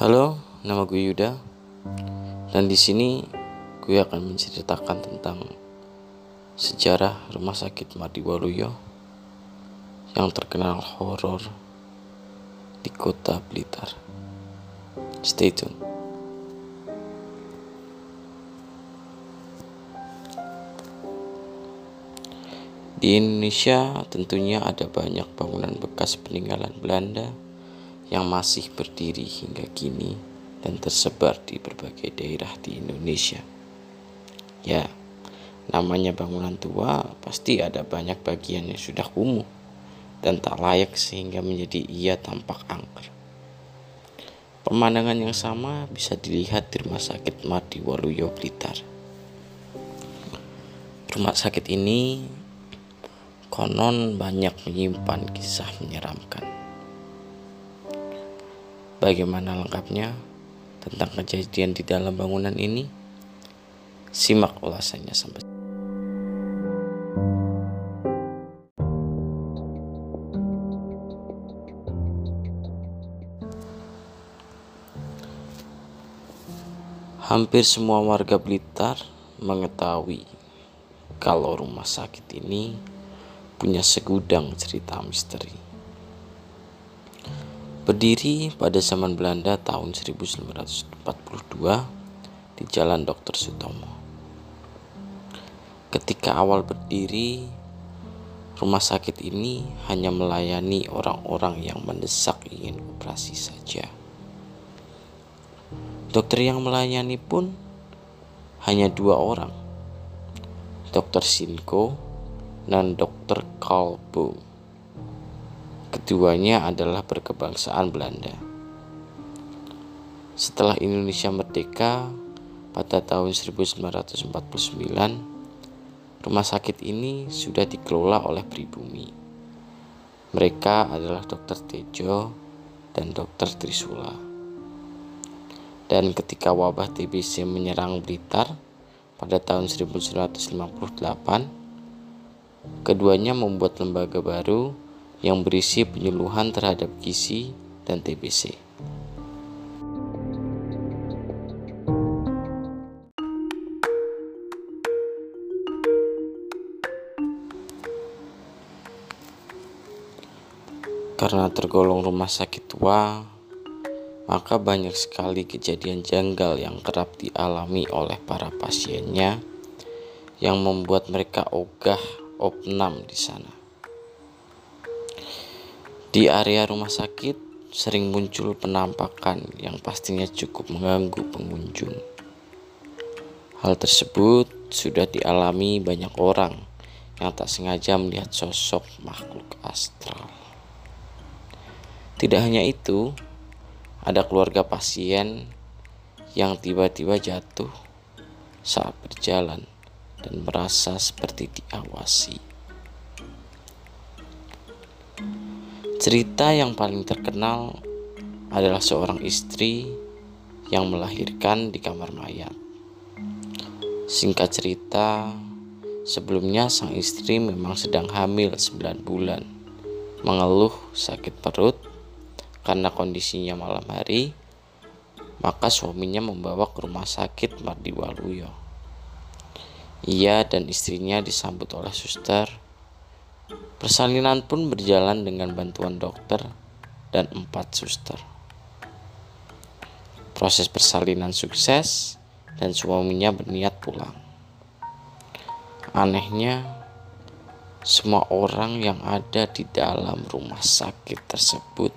Halo, nama gue Yuda. Dan di sini gue akan menceritakan tentang sejarah Rumah Sakit Mardi Waluyo yang terkenal horor di kota Blitar. Stay tune. Di Indonesia tentunya ada banyak bangunan bekas peninggalan Belanda yang masih berdiri hingga kini dan tersebar di berbagai daerah di Indonesia. Ya, namanya bangunan tua pasti ada banyak bagian yang sudah kumuh dan tak layak sehingga menjadi ia tampak angker. Pemandangan yang sama bisa dilihat di Rumah Sakit Mardi Waluyo Blitar. Rumah sakit ini konon banyak menyimpan kisah menyeramkan. Bagaimana lengkapnya tentang kejadian di dalam bangunan ini? Simak ulasannya sampai Hampir semua warga Blitar mengetahui kalau rumah sakit ini punya segudang cerita misteri. Berdiri pada zaman Belanda tahun 1942 di Jalan Dr. Sutomo. Ketika awal berdiri, rumah sakit ini hanya melayani orang-orang yang mendesak ingin operasi saja. Dokter yang melayani pun hanya dua orang, Dokter Sinko dan Dokter Kalbo. Keduanya adalah berkebangsaan Belanda. Setelah Indonesia merdeka pada tahun 1949, rumah sakit ini sudah dikelola oleh pribumi. Mereka adalah Dr. Tejo dan Dr. Trisula. Dan ketika wabah TBC menyerang Blitar pada tahun 1958, keduanya membuat lembaga baru yang berisi penyuluhan terhadap gizi dan TBC. Karena tergolong rumah sakit tua, maka banyak sekali kejadian janggal yang kerap dialami oleh para pasiennya yang membuat mereka ogah opnam di sana. Di area rumah sakit sering muncul penampakan yang pastinya cukup mengganggu pengunjung. Hal tersebut sudah dialami banyak orang yang tak sengaja melihat sosok makhluk astral. Tidak hanya itu, ada keluarga pasien yang tiba-tiba jatuh saat berjalan dan merasa seperti diawasi. Cerita yang paling terkenal adalah seorang istri yang melahirkan di kamar mayat. Singkat cerita, sebelumnya sang istri memang sedang hamil 9 bulan, mengeluh sakit perut karena kondisinya malam hari, maka suaminya membawa ke rumah sakit Mardi Waluyo. Ia dan istrinya disambut oleh suster Persalinan pun berjalan dengan bantuan dokter dan empat suster. Proses persalinan sukses dan suaminya berniat pulang. Anehnya, semua orang yang ada di dalam rumah sakit tersebut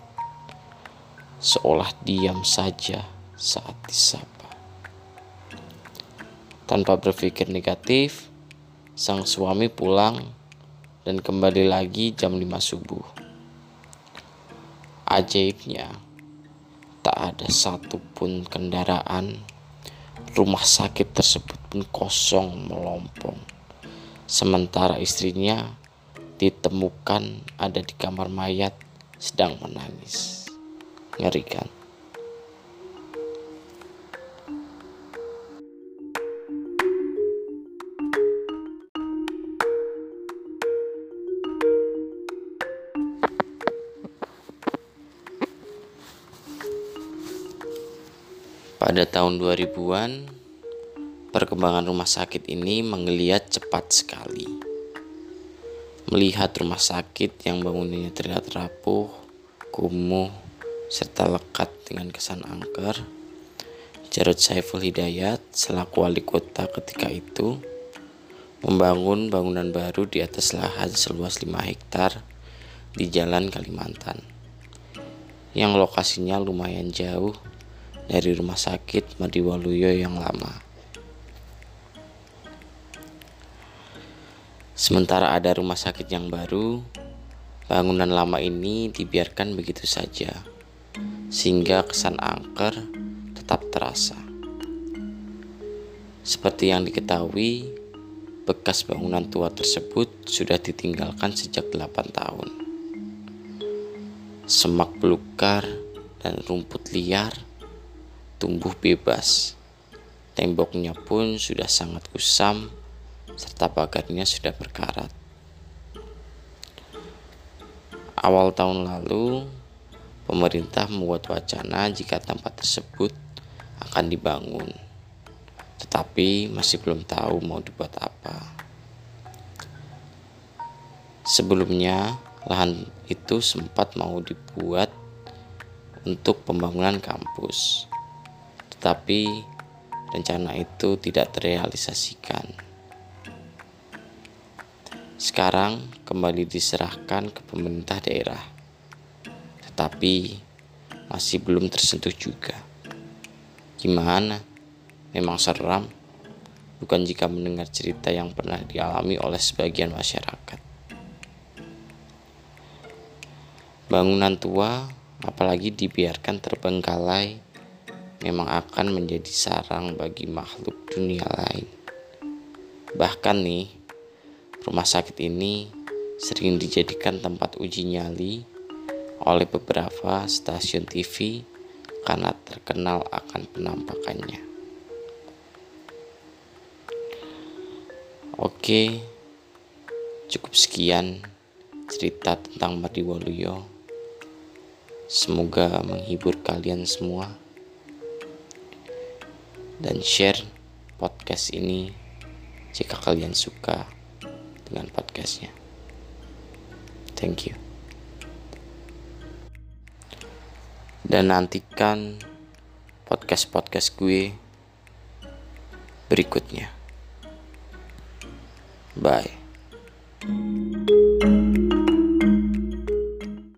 seolah diam saja saat disapa. Tanpa berpikir negatif, sang suami pulang dan kembali lagi jam 5 subuh. Ajaibnya, tak ada satupun kendaraan. Rumah sakit tersebut pun kosong melompong. Sementara istrinya ditemukan ada di kamar mayat sedang menangis. Ngerikan. Pada tahun 2000-an, perkembangan rumah sakit ini menggeliat cepat sekali. Melihat rumah sakit yang bangunannya terlihat rapuh, kumuh, serta lekat dengan kesan angker, Jarod Saiful Hidayat selaku wali kota ketika itu membangun bangunan baru di atas lahan seluas 5 hektar di Jalan Kalimantan yang lokasinya lumayan jauh dari rumah sakit Madiwaluyo yang lama. Sementara ada rumah sakit yang baru, bangunan lama ini dibiarkan begitu saja, sehingga kesan angker tetap terasa. Seperti yang diketahui, bekas bangunan tua tersebut sudah ditinggalkan sejak 8 tahun. Semak belukar dan rumput liar tumbuh bebas. Temboknya pun sudah sangat kusam serta pagarnya sudah berkarat. Awal tahun lalu, pemerintah membuat wacana jika tempat tersebut akan dibangun, tetapi masih belum tahu mau dibuat apa. Sebelumnya, lahan itu sempat mau dibuat untuk pembangunan kampus tapi rencana itu tidak terrealisasikan. Sekarang kembali diserahkan ke pemerintah daerah, tetapi masih belum tersentuh juga. Gimana? Memang seram, bukan jika mendengar cerita yang pernah dialami oleh sebagian masyarakat. Bangunan tua, apalagi dibiarkan terbengkalai memang akan menjadi sarang bagi makhluk dunia lain. Bahkan nih, rumah sakit ini sering dijadikan tempat uji nyali oleh beberapa stasiun TV karena terkenal akan penampakannya. Oke, cukup sekian cerita tentang Waluyo. Semoga menghibur kalian semua dan share podcast ini jika kalian suka dengan podcastnya. Thank you. Dan nantikan podcast-podcast gue berikutnya. Bye.